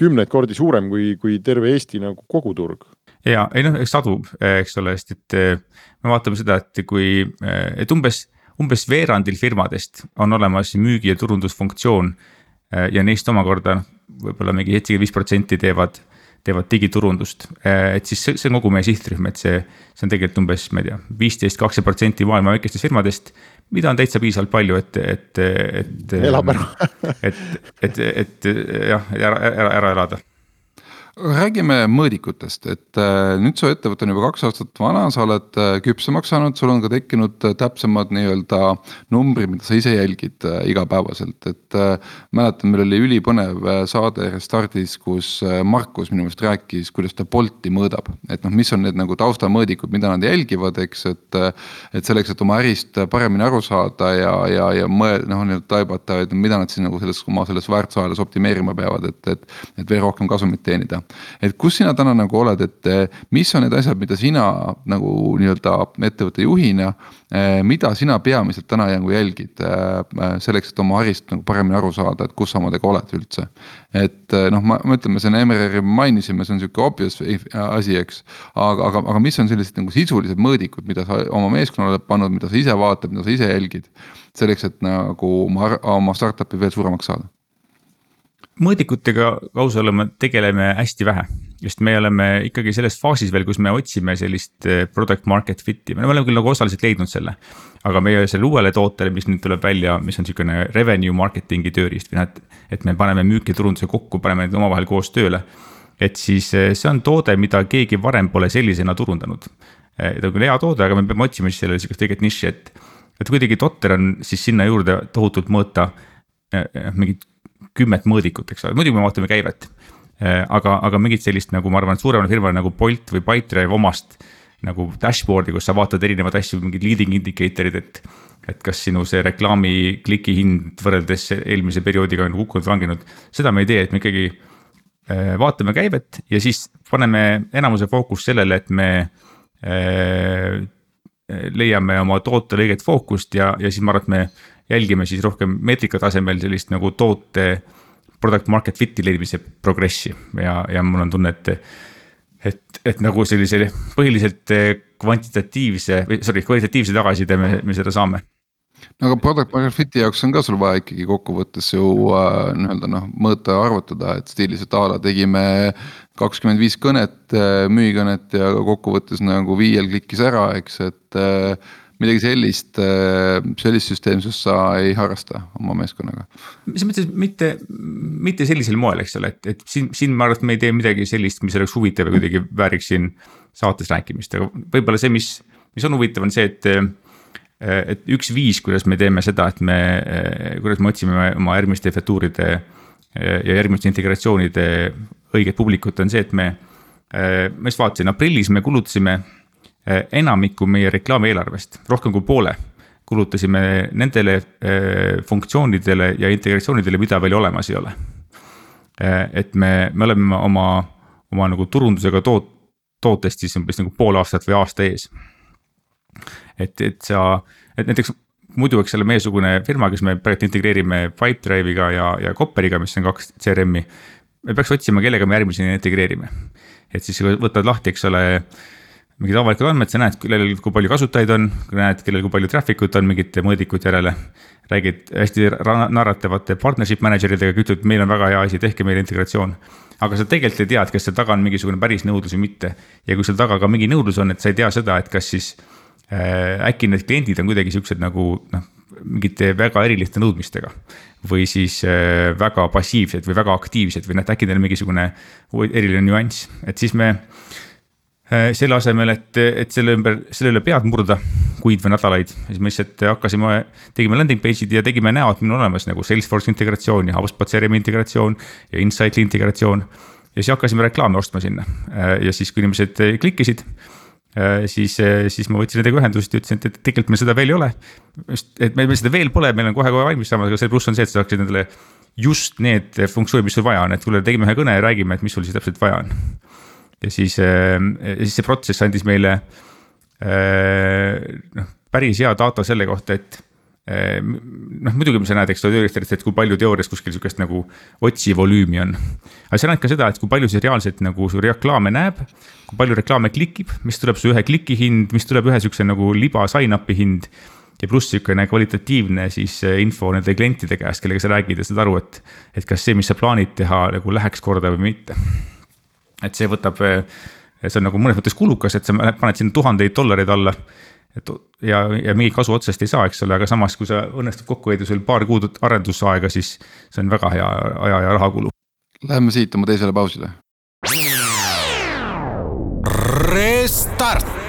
kümneid kordi suurem kui, kui terve Eesti nagu koguturg. ja ei noh, eks sadu, eks ole, sest et me vaatame seda, et kui, et umbes, umbes veerandil firmadest on olemas müügi ja turundusfunktsioon ja neist omakorda võib-olla mingi seitsekümmend viis protsenti teevad, teevad digiturundust. Äh, et siis see, see on kogu meie sihtrühm, et see, see on tegelikult umbes, ma ei tea, viisteist, kakskümmend protsenti maailma väikestest firmadest. mida on täitsa piisavalt palju, et, et, et. elab ära et, et, et jah, ära, ära, ära elada räägime mõõdikutest, et äh, nüüd su ettevõte on juba kaks aastat vana, sa oled äh, küpsemaks saanud, sul on ka tekkinud äh, täpsemad nii-öelda numbrid, mida sa ise jälgid igapäevaselt, et. mäletan, meil oli ülipõnev saade Restardis, kus Markus minu meelest rääkis, kuidas ta Bolti mõõdab. et noh, mis on need nagu taustamõõdikud, mida nad jälgivad, eks, et. et selleks, et oma ärist paremini aru saada ja, ja, ja mõelda, noh nii-öelda taibata, et mida nad siis nagu selles oma selles väärtusahelas optimeerima peavad, et, et. et veel rohkem kasumit teenida et kus sina täna nagu oled, et eh, mis on need asjad, mida sina nagu nii-öelda ettevõtte juhina. Eh, mida sina peamiselt täna nagu jälgid eh, selleks, et oma ärist nagu paremini aru saada, et kus sa omadega oled üldse. et noh, ma, ma ütlen, me siin MRR-i mainisime, see on sihuke obvious asi, eks. aga, aga, aga mis on sellised nagu sisulised mõõdikud, mida sa oma meeskonnale oled pannud, mida sa ise vaatad, mida sa ise jälgid. selleks, et nagu oma, oma startup'i veel suuremaks saada mõõdikutega ausalt olema tegeleme hästi vähe, sest me oleme ikkagi selles faasis veel, kus me otsime sellist eh, product market fit'i, me oleme küll nagu osaliselt leidnud selle. aga meie sellele uuele tootele, mis nüüd tuleb välja, mis on sihukene revenue marketing'i tööriist või noh, et. et me paneme müüki turunduse kokku, paneme need omavahel koos tööle. et siis eh, see on toode, mida keegi varem pole sellisena turundanud. Eh, ta on küll hea toode, aga me peame otsima siis sellele sihukest õiget nišši, et. et kuidagi totter on siis sinna juurde tohutult mõõta mingit kümmet mõõdikut, eks ole, muidugi me vaatame käivet. Äh, aga, aga mingit sellist nagu ma arvan, et suuremal firmal nagu Bolt või Pipedrive omast nagu dashboard'i, kus sa vaatad erinevaid asju, mingid leading indicator'id, et. et kas sinu see reklaami kliki hind võrreldes eelmise perioodiga on kukkunud, langenud, seda me ei tee, et me ikkagi äh, vaatame käivet ja siis paneme enamuse fookust sellele, et me äh, leiame oma tootele õiget fookust ja, ja siis ma arvan, et me jälgime siis rohkem meetrika tasemel sellist nagu toote product market fit'i leidmise progressi ja, ja mul on tunne, et. et, et nagu sellise põhiliselt kvantitatiivse või sorry, kvalitatiivse tagasiside me, me seda saame no aga product market fit'i jaoks on ka sul vaja ikkagi kokkuvõttes ju äh, nii-öelda noh, mõõta arvutada, et stiilis, et a la tegime kakskümmend viis kõnet äh,, müügikõnet ja kokkuvõttes nagu viiel klikkis ära, eks, et äh, midagi sellist, äh, sellist süsteemsust sa ei harrasta oma meeskonnaga? selles mõttes mitte, mitte sellisel moel, eks ole, et, et siin, siin ma arvan, et me ei tee midagi sellist, mis oleks huvitav ja kuidagi vääriks siin saates rääkimist, aga võib-olla see, mis, mis on huvitav, on see, et et üks viis, kuidas me teeme seda, et me, kuidas me otsime oma järgmiste efektuuride ja järgmiste integratsioonide õiget publikut, on see, et me. ma just vaatasin, aprillis me kulutasime enamiku meie reklaamieelarvest, rohkem kui poole kulutasime nendele eh, funktsioonidele ja integratsioonidele, mida veel olemas ei ole. Eh, et me, me oleme oma, oma nagu turundusega toot-, tootest siis umbes nagu pool aastat või aasta ees. et, et sa, et näiteks muidu, eks ole, meiesugune firma, kes me praegu integreerime Pipedrive'iga ja, ja Copperiga, mis on kaks CRM-i. me peaks otsima, kellega me järgmiseni integreerime. et siis võtad lahti, eks ole mingid avalikud andmed, sa näed, kellel, kui palju kasutajaid on, näed, kellel, kui palju traffic ut on mingite mõõdikute järele. räägid hästi narratavate partnership manager idega, ütled, meil on väga hea asi, tehke meile integratsioon. aga sa tegelikult ei tea, et kas seal taga on mingisugune päris nõudlus või mitte. ja kui seal taga ka mingi nõudlus on, et sa ei tea seda, et kas siis äh, äkki need kliendid on kuidagi siuksed nagu noh, mingite väga eriliste nõudmistega. või siis äh, väga passiivsed või väga aktiivsed või noh, äkki neil on mingisugune eriline nüanss, et siis me selle asemel, et, et selle ümber, selle üle pead murda kuid või nädalaid, siis me lihtsalt hakkasime, tegime landing page'id ja tegime näo, et meil on olemas nagu Salesforce integratsioon ja HubSpot CRM integratsioon ja Insight'i integratsioon. ja siis hakkasime reklaame ostma sinna äh, ja siis, kui inimesed klikkisid siis, siis ma võtsin nendega ühendust ja ütlesin, et, tegelikult meil seda veel ei ole. et meil seda veel pole, meil on kohe-kohe valmis saamas, aga see pluss on see, et sa saaksid endale just need funktsioonid, mis sul vaja on, et kuule, tegime ühe kõne ja räägime, et mis sul siis täpselt vaja on ja siis, ähm, ja siis see protsess andis meile äh, noh, päris hea data selle kohta, et äh, noh, muidugi sa näed, eks ole, tööriistadest, et kui palju teoorias kuskil sihukest nagu otsivolüümi on. aga sa näed ka seda, et kui palju see reaalselt nagu su reklaame näeb, kui palju reklaame klikib, mis tuleb su ühe kliki hind, mis tuleb ühe sihukese nagu liba sign-up'i hind. ja pluss sihukene kvalitatiivne siis äh, info nende klientide käest, kellega sa räägid ja saad aru, et, et kas see, mis sa plaanid teha nagu läheks korda või mitte et see võtab, see on nagu mõnes mõttes kulukas, et sa paned sinna tuhandeid dollareid alla. et ja, ja mingit kasu otsest ei saa, eks ole, aga samas, kui sa õnnestub kokku hoida sul paar kuud arendusaega, siis see on väga hea aja ja raha kulu. Läheme siit oma teisele pausile. Restart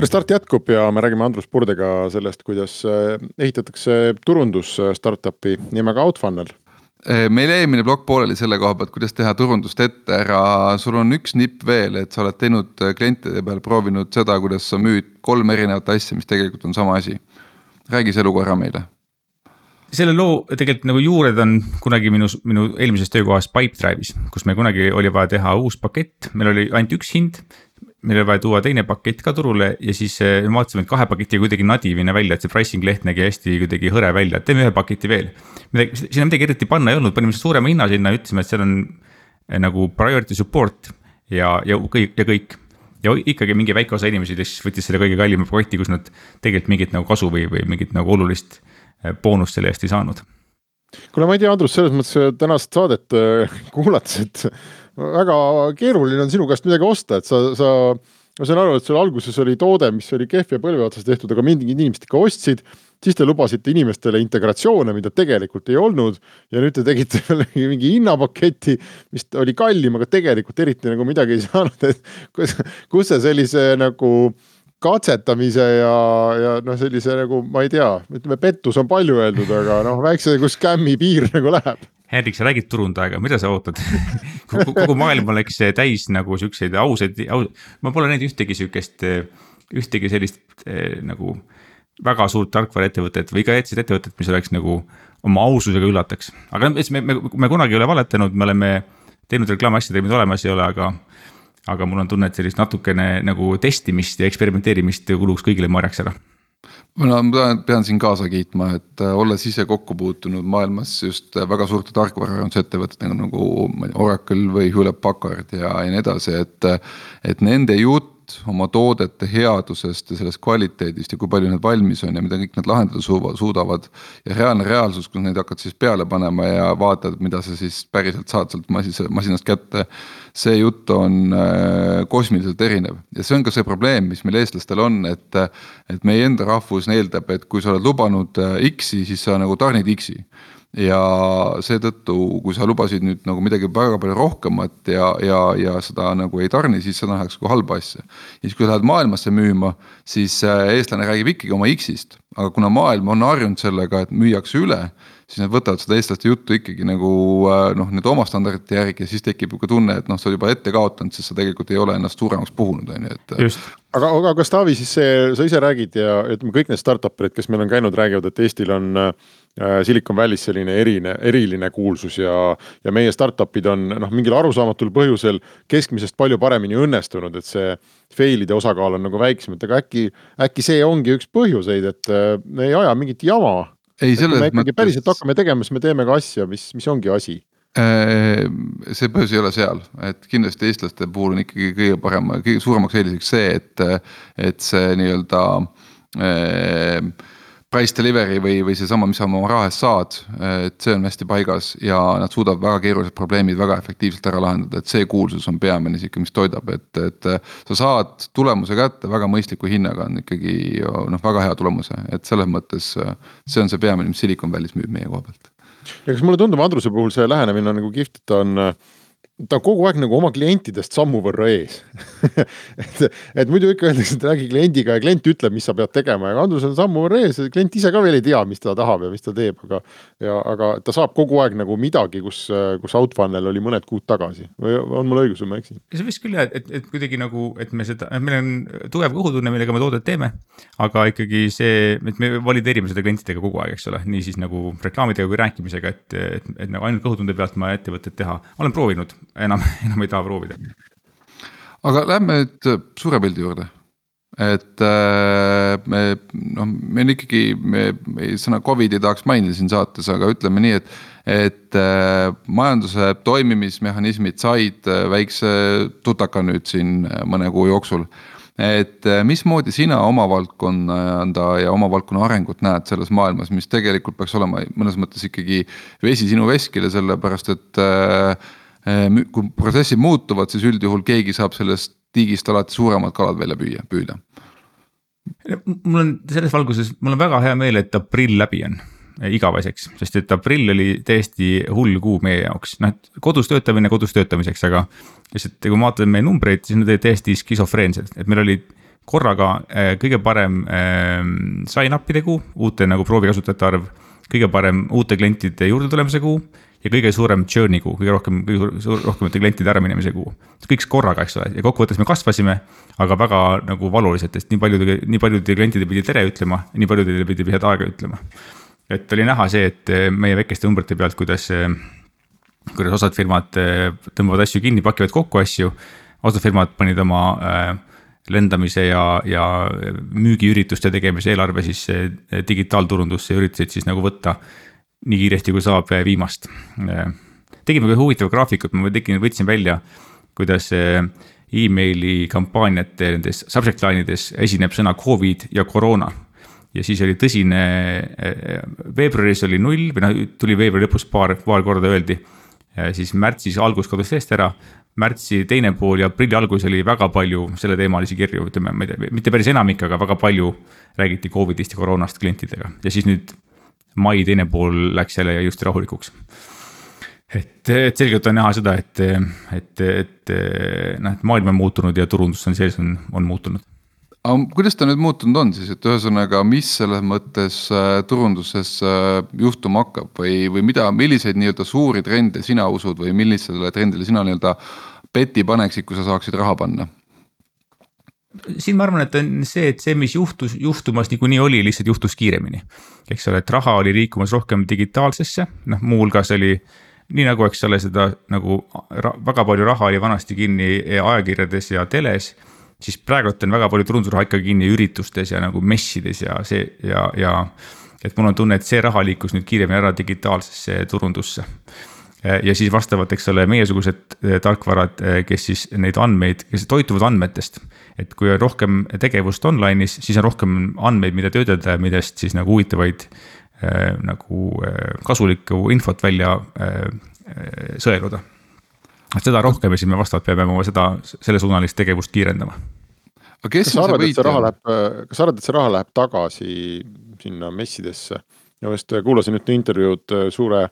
Restart jätkub ja me räägime Andrus Purdega sellest, kuidas äh, ehitatakse turundus äh, startup'i nimega Outfunnel äh, meil eelmine plokk pooleli selle koha pealt, kuidas teha turundust ette ära, sul on üks nipp veel, et sa oled teinud klientide peal proovinud seda, kuidas sa müüd kolm erinevat asja, mis tegelikult on sama asi. räägi see lugu ära meile. selle loo tegelikult nagu juured on kunagi minu, minu eelmises töökohas Pipedrive'is, kus meil kunagi oli vaja teha uus pakett, meil oli ainult üks hind meil oli vaja tuua teine pakett ka turule ja siis eh, me vaatasime, et kahe paketiga kuidagi nadivine välja, et see pricing leht nägi hästi kuidagi hõre välja, et teeme ühe paketi veel. midagi, sinna midagi eriti panna ei olnud, panime suurema hinna sinna, ütlesime, et seal on eh, nagu priority support ja, ja kõik ja kõik. ja ikkagi mingi väike osa inimesi siis võttis selle kõige kallima paketi, kus nad tegelikult mingit nagu kasu või, või mingit nagu olulist eh, boonust selle eest ei saanud. kuule, ma ei tea, Andrus, selles mõttes tänast saadet kuulates, et väga keeruline on sinu käest midagi osta, et sa, sa, ma saan aru, et sul alguses oli toode, mis oli kehv ja põlve otsas tehtud, aga mingid inimesed ikka ostsid. siis te lubasite inimestele integratsioone, mida tegelikult ei olnud ja nüüd te tegite mingi hinnapaketi, mis oli kallim, aga tegelikult eriti nagu midagi ei saanud, et kus, kus see sellise nagu katsetamise ja, ja noh, sellise nagu ma ei tea, ütleme, pettus on palju öeldud, aga noh, väikse nagu skämmi piir nagu läheb Hendrik, sa räägid turundajaga, mida sa ootad kogu maailm oleks täis nagu siukseid ausaid, aus, ma pole näinud ühtegi siukest, ühtegi sellist eh, nagu väga suurt tarkvaraettevõtet või ka sellist ettevõtet, mis oleks nagu oma aususega üllataks. aga me, me, me kunagi ei ole valetanud, me oleme teinud reklaami asjadega, mida olemas ei ole, aga. aga mul on tunne, et sellist natukene nagu testimist ja eksperimenteerimist kuluks kõigile marjaks ära ma pean, pean siin kaasa kiitma, et äh, olles ise kokku puutunud maailmas just äh, väga suurte tarkvaraarendusettevõtetega nagu Oracle või Hewlett Packard ja, ja nii edasi, et. et nende jutt andmed oma toodete headusest ja sellest kvaliteedist ja kui palju need valmis on ja mida kõik nad lahendada suudavad. ja reaalne reaalsus, kus neid hakkad siis peale panema ja vaatad, mida sa siis päriselt saad sealt masinast kätte. see jutt on äh, kosmiliselt erinev ja see on ka see probleem, mis meil eestlastel on, et, et meie enda rahvus eeldab, et kui sa oled lubanud äh, X-i, siis sa nagu tarnid X-i ja seetõttu, kui sa lubasid nüüd nagu midagi väga palju rohkemat ja, ja, ja seda nagu ei tarni, siis seda nähakse kui halba asja. ja siis, kui lähed maailmasse müüma, siis äh, eestlane räägib ikkagi oma X-ist, aga kuna maailm on harjunud sellega, et müüakse üle siis nad võtavad seda eestlaste juttu ikkagi nagu äh, noh, nüüd oma standardite järgi ja siis tekib ka tunne, et noh, sa oled juba ette kaotanud, sest sa tegelikult ei ole ennast suuremaks puhunud, on ju, et. aga, aga kas Taavi siis see, sa ise räägid ja ütleme, kõik need startup erid, kes meil on käinud, räägivad, et Eestil on äh, Silicon Valley's selline erine, eriline kuulsus ja, ja meie startup'id on noh, mingil arusaamatul põhjusel keskmisest palju paremini õnnestunud, et see fail'ide osakaal on nagu väiksem, et aga äkki, äkki see ongi üks põhjuseid, et äh, me ei aja mingit jama ei, selles mõttes. ikkagi päriselt hakkame tegema, siis me teeme ka asja, mis, mis ongi asi äh, see põhjus ei ole seal, et kindlasti eestlaste puhul on ikkagi kõige parem, kõige suuremaks eeliseks see, et, et see nii-öelda äh, price delivery või, või seesama, mis sa oma raha eest saad, et see on hästi paigas ja nad suudavad väga keerulised probleemid väga efektiivselt ära lahendada, et see kuulsus on peamine sihuke, mis toidab, et, et. sa saad tulemuse kätte väga mõistliku hinnaga on ikkagi noh, väga hea tulemuse, et selles mõttes see on see peamine, mis Silicon Valley's müüb meie koha pealt. ja kas mulle tundub, Andruse puhul see lähenemine on nagu kihvt, et ta on ta on kogu aeg nagu oma klientidest sammu võrra ees et, et muidu ikka öeldakse, et räägi kliendiga ja klient ütleb, mis sa pead tegema ja Andrus on sammu võrra ees ja klient ise ka veel ei tea, mis ta tahab ja mis ta teeb, aga. ja, aga ta saab kogu aeg nagu midagi, kus, kus Outfunnel oli mõned kuud tagasi või on mul õigus või ma eksin? see vist küll jah, et, et kuidagi nagu, et me seda, meil on tugev kõhutunne, millega me toodet teeme. aga ikkagi see, et me valideerime seda klientidega kogu aeg, eks ole, nii siis nagu reklaamidega kui rääkimisega, et, et, et nagu ainult kõhutunde pealt ma ettevõtet teha, olen proovinud enam, enam ei taha proovida. aga lähme nüüd suure pildi juurde. et äh, me noh, me on ikkagi, me, sõna Covid ei tahaks mainida siin saates, aga ütleme nii, et. et äh, majanduse toimimismehhanismid said äh, väikse tutaka nüüd siin mõne kuu jooksul et mismoodi sina oma valdkonda ja oma valdkonna arengut näed selles maailmas, mis tegelikult peaks olema mõnes mõttes ikkagi vesi sinu veskile, sellepärast et äh, kui protsessid muutuvad, siis üldjuhul keegi saab sellest tiigist alati suuremad kalad välja püüa, püüda. mul on selles valguses, mul on väga hea meel, et aprill läbi on igaveseks, sest et aprill oli täiesti hull kuu meie jaoks, noh et kodus töötamine kodus töötamiseks, aga. lihtsalt kui ma vaatan meie numbreid, siis nad olid täiesti skisofreensed, et meil oli korraga äh, kõige parem äh, sign-up'ide kuu, uute nagu proovikasutajate arv. kõige parem uute klientide juurdetulemise kuu ja kõige suurem churn'i kuu, kõige rohkem, kõige suur, rohkemate klientide äraminemise kuu. kõik korraga, eks ole, ja kokkuvõttes me kasvasime, aga väga nagu valuliselt, sest nii paljud, nii paljud klientid pidi tere ütlema, nii paljudele pidi head aega ütlema. et oli näha see, et meie väikeste numbrite pealt, kuidas, kuidas osad firmad tõmbavad asju kinni, pakivad kokku asju. osad firmad panid oma äh, lendamise ja, ja müügiürituste tegemise eelarve siis digitaalturundusse ja üritasid siis nagu võtta nii kiiresti kui saab eh, viimast. Eh, tegime ka huvitava graafikut, ma tegin, võtsin välja, kuidas eh, emaili kampaaniate nendes subject line ides esineb sõna Covid ja koroona. ja siis oli tõsine, veebruaris oli null või noh, tuli veebruari lõpus paar, paar korda öeldi. siis märtsis algus kadus seest ära, märtsi teine pool ja aprilli algus oli väga palju selleteemalisi kirju, ütleme, ma ei tea, mitte päris enamik, aga väga palju räägiti Covidist ja koroonast klientidega ja siis nüüd mai teine pool läks jälle just rahulikuks. et, et selgelt on näha seda, et, et, et noh, et maailm on muutunud ja turundus on sees on, on muutunud aga kuidas ta nüüd muutunud on siis, et ühesõnaga, mis selles mõttes äh, turunduses äh, juhtuma hakkab või, või mida, milliseid nii-öelda suuri trende sina usud või millisele trendile sina nii-öelda peti paneksid, kui sa saaksid raha panna? Siin ma arvan, et on see, et see, mis juhtus, juhtumas niikuinii oli, lihtsalt juhtus kiiremini. eks ole, et raha oli liikumas rohkem digitaalsesse, noh, muuhulgas oli nii nagu, eks ole, seda nagu väga palju raha oli vanasti kinni ajakirjades ja teles. siis praegult on väga palju turundusraha ikkagi kinni üritustes ja nagu messides ja see ja, ja. et mul on tunne, et see raha liikus nüüd kiiremini ära digitaalsesse turundusse ja siis vastavalt, eks ole, meiesugused tarkvarad, kes siis neid andmeid, kes toituvad andmetest. et kui on rohkem tegevust online'is, siis on rohkem andmeid, mida töödelda ja millest siis nagu huvitavaid äh, nagu äh, kasulikku infot välja äh, sõeluda. et seda rohkem ja siis me vastavalt peame oma seda, sellesuunalist tegevust kiirendama. aga kes kas sa arvad, et see raha läheb, kas sa arvad, et see raha läheb tagasi sinna messidesse? Ja just kuulasin ühte intervjuud suure,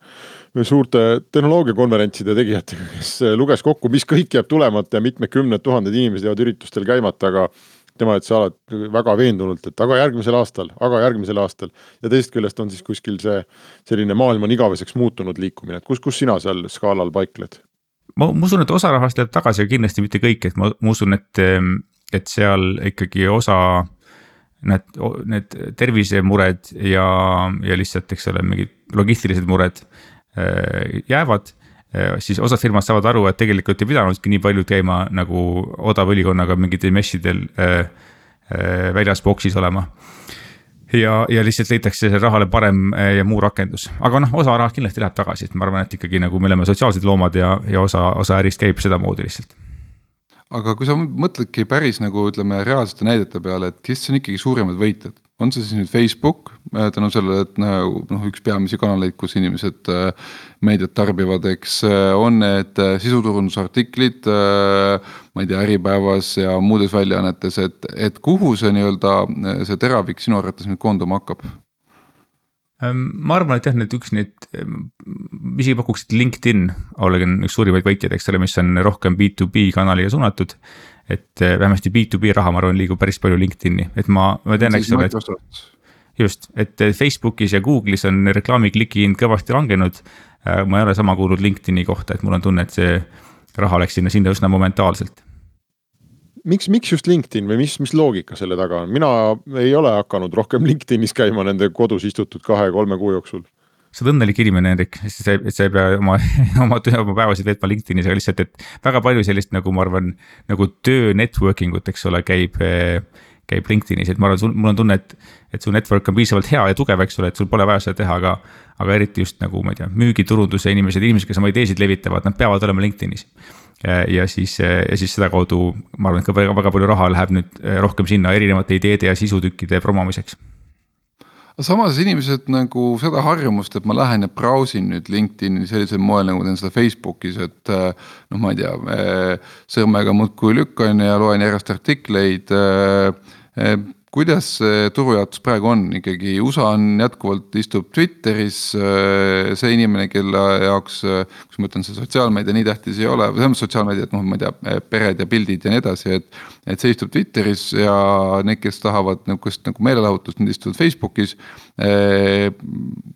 suurte tehnoloogiakonverentside tegijatega, kes luges kokku, mis kõik jääb tulemata ja mitmekümned tuhanded inimesed jäävad üritustel käimata, aga tema ütles alati väga veendunult, et aga järgmisel aastal, aga järgmisel aastal. ja teisest küljest on siis kuskil see selline maailm on igaveseks muutunud liikumine, et kus, kus sina seal skaalal paikled? ma, ma usun, et osa rahast läheb tagasi, aga kindlasti mitte kõik, et ma, ma usun, et, et seal ikkagi osa need, need tervisemured ja, ja lihtsalt, eks ole, mingid logistilised mured äh, jäävad. Äh, siis osad firmad saavad aru, et tegelikult ei pidanudki nii paljud käima nagu odava õlikonnaga mingitel messidel äh, äh, väljas boksis olema. ja, ja lihtsalt leitakse rahale parem äh, ja muu rakendus, aga noh, osa raha kindlasti läheb tagasi, et ma arvan, et ikkagi nagu me oleme sotsiaalsed loomad ja, ja osa, osa ärist käib sedamoodi lihtsalt aga kui sa mõtledki päris nagu ütleme reaalsete näidete peale, et kes on ikkagi suuremad võitjad, on see siis nüüd Facebook äh, tänu sellele, et nagu noh, üks peamisi kanaleid, kus inimesed äh, meediat tarbivad, eks äh, on need sisuturundusartiklid. ma ei tea, Äripäevas ja muudes väljaannetes, et, et kuhu see nii-öelda see teravik sinu arvates nüüd koonduma hakkab? Ma arvan, et jah, need üks neid, ehm, isegi pakuks, et LinkedIn olen üks suurimaid võitjaid, eks ole, mis on rohkem B2B kanalile suunatud. et eh, vähemasti B2B raha, ma arvan, liigub päris palju LinkedIn'i, et ma, ma tean, eks ole, et. just, et eh, Facebookis ja Google'is on reklaami klikihind kõvasti langenud. Äh, ma ei ole sama kuulnud LinkedIn'i kohta, et mul on tunne, et see raha läks sinna, sinna üsna momentaalselt miks, miks just LinkedIn või mis, mis loogika selle taga on, mina ei ole hakanud rohkem LinkedInis käima nende kodus istutud kahe-kolme kuu jooksul. Sa oled õnnelik inimene, Hendrik, sa ei pea oma, oma töö, oma päevasid veetma LinkedInis, aga lihtsalt, et väga palju sellist nagu ma arvan, nagu töö networking ut, eks ole, käib, käib LinkedInis, et ma arvan, sul, mul on tunne, et, et su network on piisavalt hea ja tugev, eks ole, et sul pole vaja seda teha, aga, aga eriti just nagu ma ei tea, müügiturunduse inimesed, inimesed, kes oma ideesid levitavad, nad peavad olema LinkedInis ja siis, ja siis sedakaudu ma arvan, et ka väga, väga palju raha läheb nüüd eh, rohkem sinna erinevate ideede ja sisutükkide promomiseks. Samas inimesed nagu seda harjumust, et ma lähen ja brausin nüüd LinkedIn'i sellisel moel, nagu teen seda Facebookis, et noh, ma ei tea, sõrmega muudkui lükkan ja loen järjest artikleid kuidas see turujaotus praegu on ikkagi, USA on jätkuvalt istub Twitteris, äh, see inimene, kelle jaoks, äh, kus ma ütlen, see sotsiaalmeedia nii tähtis ei ole, või tähendab sotsiaalmeedia, et noh, ma ei tea, pered ja pildid ja nii edasi, et. et see istub Twitteris ja need, kes tahavad nihukest nagu meelelahutust, need istuvad Facebookis. Äh,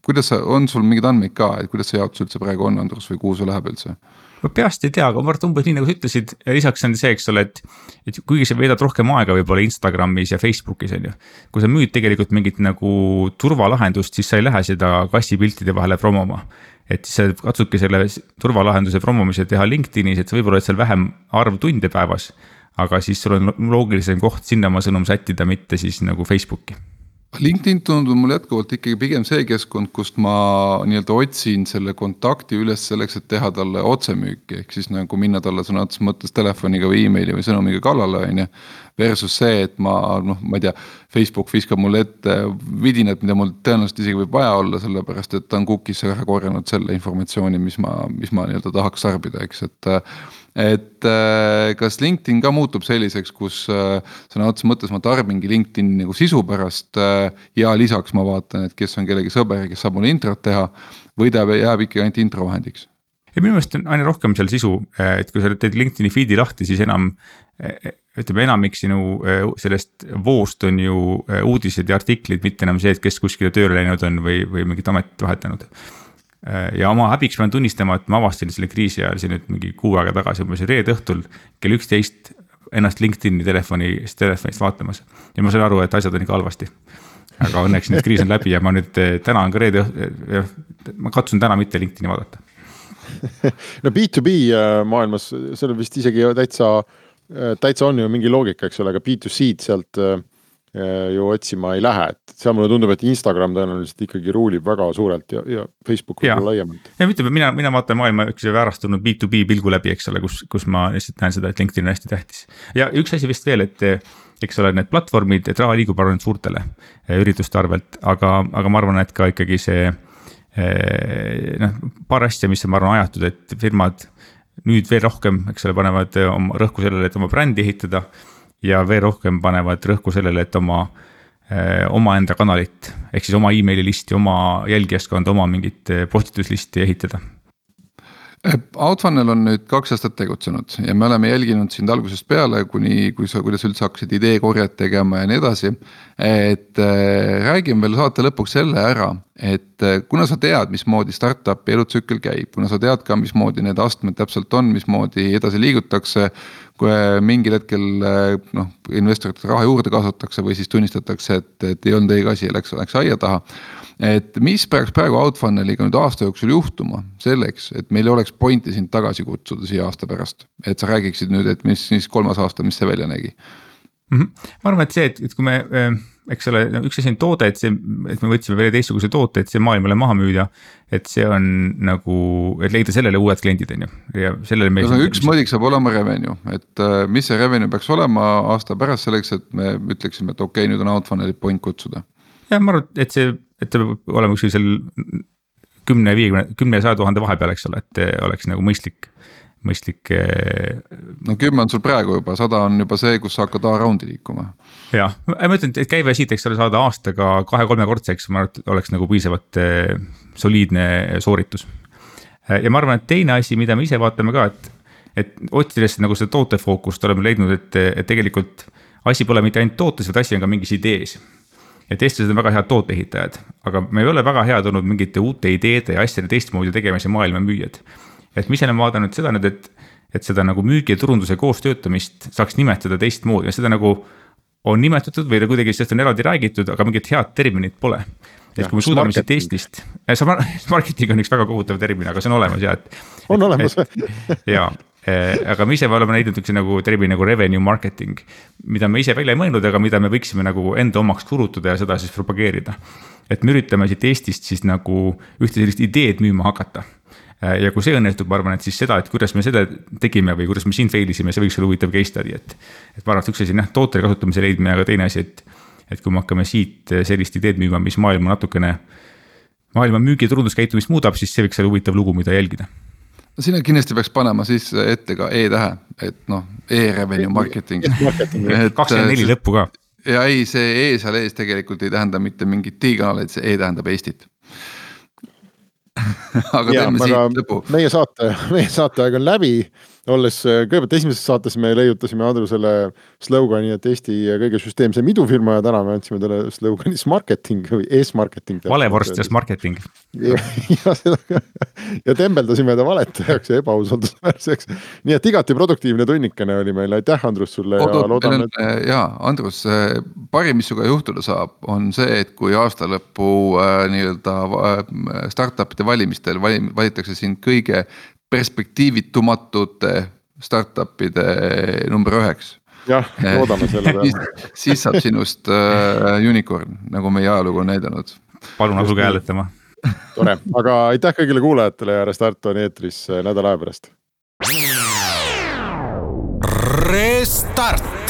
kuidas sa, on sul mingeid andmeid ka, et kuidas see jaotus üldse praegu on, Andrus, või kuhu see läheb üldse? Ma peast ei tea, aga ma arvan, et umbes nii nagu sa ütlesid, lisaks on see, eks ole, et. et kuigi sa veedad rohkem aega võib-olla Instagramis ja Facebookis on ju. kui sa müüd tegelikult mingit nagu turvalahendust, siis sa ei lähe seda kassipiltide vahele promoma. et siis sa katsudki selle turvalahenduse promomise teha LinkedInis, et sa võib-olla oled seal vähem arv tunde päevas. aga siis sul on loogilisem koht sinna oma sõnum sättida, mitte siis nagu Facebooki LinkedIn tundub mulle jätkuvalt ikkagi pigem see keskkond, kust ma nii-öelda otsin selle kontakti üles selleks, et teha talle otsemüüki, ehk siis nagu minna talle sõna otseses mõttes telefoniga või emaili või sõnumiga kallale, on ju. Versus see, et ma noh, ma ei tea, Facebook viskab mulle ette vidinad, mida mul tõenäoliselt isegi võib vaja olla, sellepärast et ta on cookie'sse ära korjanud selle informatsiooni, mis ma, mis ma nii-öelda tahaks tarbida, eks, et et äh, kas LinkedIn ka muutub selliseks, kus äh, sõna otseses mõttes ma tarbingi LinkedIn'i nagu sisu pärast äh, ja lisaks ma vaatan, et kes on kellegi sõber, kes saab mulle introt teha. või ta jääb ikkagi ainult intro vahendiks? ja minu meelest on aina rohkem seal sisu, et kui sa teed LinkedIn'i feed'i lahti, siis enam. ütleme enamik sinu sellest voost on ju uudised ja artiklid, mitte enam see, et kes kuskile tööle läinud on või, või mingit ametit vahetanud ja oma häbiks pean tunnistama, et ma avastasin selle kriisi ajal siin nüüd mingi kuu aega tagasi, umbes reede õhtul kell üksteist ennast LinkedIn'i telefoni, telefonist vaatamas ja ma sain aru, et asjad on ikka halvasti. aga õnneks nüüd kriis on läbi ja ma nüüd äh, täna on ka reede, äh, ma katsun täna mitte LinkedIn'i vaadata no B2B maailmas, seal vist isegi täitsa, täitsa on ju mingi loogika, eks ole, aga B2C-d sealt ju otsima ei lähe, et seal mulle tundub, et Instagram tõenäoliselt ikkagi ruulib väga suurelt ja, ja Facebook võib-olla laiemalt. ja ütleme, mina, mina vaatan maailma üks väärastunud B2B pilgu läbi, eks ole, kus, kus ma lihtsalt näen seda, et LinkedIn on hästi tähtis. ja üks asi vist veel, et eks ole, need platvormid, et raha liigub ainult suurtele eh, ürituste arvelt, aga, aga ma arvan, et ka ikkagi see eh, noh, paar asja, mis on, ma arvan, ajatud, et firmad nüüd veel rohkem, eks ole, panevad oma rõhku sellele, et oma brändi ehitada. Ja veel rohkem panevad rõhku sellele, et oma, eh, omaenda kanalit ehk siis oma emaili listi, oma jälgijaskonda, oma mingit postituslisti ehitada Outfunnel on nüüd kaks aastat tegutsenud ja me oleme jälginud sind algusest peale, kuni, kui sa, kuidas üldse hakkasid ideekorjet tegema ja nii edasi. et äh, räägime veel saate lõpuks selle ära, et kuna sa tead, mismoodi startup'i elutsükkel käib, kuna sa tead ka, mismoodi need astmed täpselt on, mismoodi edasi liigutakse. Kui mingil hetkel äh, noh, investorite raha juurde kaasatakse või siis tunnistatakse, et, et ei olnud õige asi ja läks, läks aia taha et mis peaks praegu Outfunneliga nüüd aasta jooksul juhtuma selleks, et meil oleks pointi sind tagasi kutsuda siia aasta pärast. et sa räägiksid nüüd, et mis siis kolmas aasta, mis see välja nägi mm? -hmm. ma arvan, et see, et, et kui me äh, eks ole, üks asi on toode, et see, et me võtsime veel teistsuguse toote, et see maailmale maha müüa. et see on nagu, et leida sellele uued kliendid, on ju, ja sellele. ühesõnaga üks mõõdik saab olema revenue, et äh, mis see revenue peaks olema aasta pärast selleks, et me ütleksime, et okei okay,, nüüd on Outfunneli point kutsuda. jah, ma arvan, et see et ta peab olema kuskil seal kümne, viiekümne, kümne ja saja tuhande vahepeal, eks ole, et oleks nagu mõistlik, mõistlik. Eh, no kümme on sul praegu juba, sada on juba see, kus sa hakkad A-raundi liikuma. jah, ma ütlen, et käive siit, eks ole, saada aastaga kahe-kolmekordseks, ma arvan, et oleks nagu piisavalt eh, soliidne sooritus. ja ma arvan, et teine asi, mida me ise vaatame ka, et, et otsides nagu seda tootefookust oleme leidnud, et, et tegelikult asi pole mitte ainult tootes, vaid asi on ka mingis idees et eestlased on väga head tooteehitajad, aga me ei ole väga head olnud mingite uute ideede ja asjade teistmoodi tegemise maailma müüjad. Et ma ise olen vaadanud seda nüüd, et, et seda nagu müügi ja turunduse koostöötamist saaks nimetada teistmoodi ja seda nagu on nimetatud või kuidagi sellest on eraldi räägitud, aga mingit head terminit pole. et ja, kui me suudame siit Eestist, marketing on üks väga kohutav termin, aga see on olemas ja et. on olemas. ja Äh, aga me ise oleme leidnud niisuguse nagu termini nagu revenue marketing, mida me ise välja ei mõelnud, aga mida me võiksime nagu enda omaks kuulutada ja seda siis propageerida. et me üritame siit Eestist siis nagu ühte sellist ideed müüma hakata ja kui see õnnestub, ma arvan, et siis seda, et kuidas me seda tegime või kuidas me siin fail isime, see võiks olla huvitav case study, et. et ma arvan, et üks asi on jah, toote kasutamise leidmine, aga teine asi, et, et kui me hakkame siit sellist ideed müüma, mis maailma natukene. maailma müügi ja turunduskäitumist muudab, siis see võiks olla huvitav lugu, mida jälgida no sinna kindlasti peaks panema sisse ette ka E-tähe, et noh e, e-revenue marketing. kakskümmend neli lõppu ka. ja ei, see E seal ees tegelikult ei tähenda mitte mingit digikanalit, see E tähendab Eestit aga ja, teeme siit lõpu. meie saate, meie saateaeg on läbi olles äh, kõigepealt esimeses saates me leiutasime Andrusele slogani, et Eesti kõige süsteemsem idufirma ja täna me andsime talle slogani Smarketing või e-Smarketing. valevorst ja Smarketing. ja, ja seda ja tembeldasime ta valetajaks ja ebausaldusväärseks. nii et igati produktiivne tunnikene oli meil, aitäh Andrus sulle Oot, ja loodame. Et... Äh, ja Andrus, äh, parim, mis sinuga juhtuda saab, on see, et kui aasta lõpu äh, nii-öelda äh, startup'ide valimistel valim, valitakse sind kõige perspektiivitumatute startup'ide number üheks jah, loodame selle peale siis saab sinust äh, unicorn, nagu meie ajalugu on näidanud. palun asuge hääletama. tore, aga aitäh kõigile kuulajatele ja Restart on eetris äh, nädala aja pärast. Restart